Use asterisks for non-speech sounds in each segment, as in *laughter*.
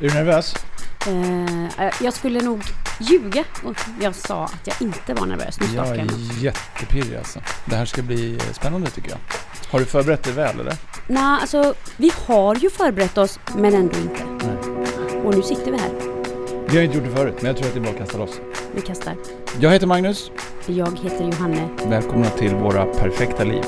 Är du nervös? Eh, jag skulle nog ljuga om jag sa att jag inte var nervös. Nu Jag är jättepirrig alltså. Det här ska bli eh, spännande tycker jag. Har du förberett dig väl eller? Nej, alltså vi har ju förberett oss men ändå inte. Nej. Och nu sitter vi här. Vi har inte gjort det förut, men jag tror att det är bra att kasta loss. Vi kastar. Jag heter Magnus. Jag heter Johanne. Välkomna till våra perfekta liv.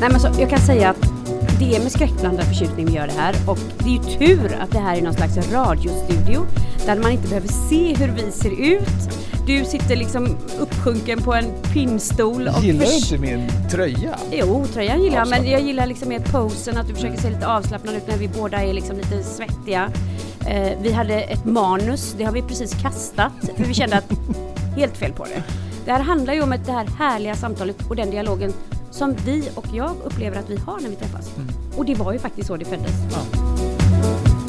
Nej men så, jag kan säga att det är med skräckblandad förtjusning vi gör det här och det är ju tur att det här är någon slags radiostudio där man inte behöver se hur vi ser ut. Du sitter liksom uppsjunken på en pinnstol och Gillar du inte min tröja? Jo, tröjan gillar jag, men jag gillar liksom mer posen, att du försöker se lite avslappnad ut när vi båda är liksom lite svettiga. Eh, vi hade ett manus, det har vi precis kastat, för vi kände att *laughs* helt fel på det. Det här handlar ju om det här härliga samtalet och den dialogen som vi och jag upplever att vi har när vi träffas. Mm. Och det var ju faktiskt så det föddes. Ja.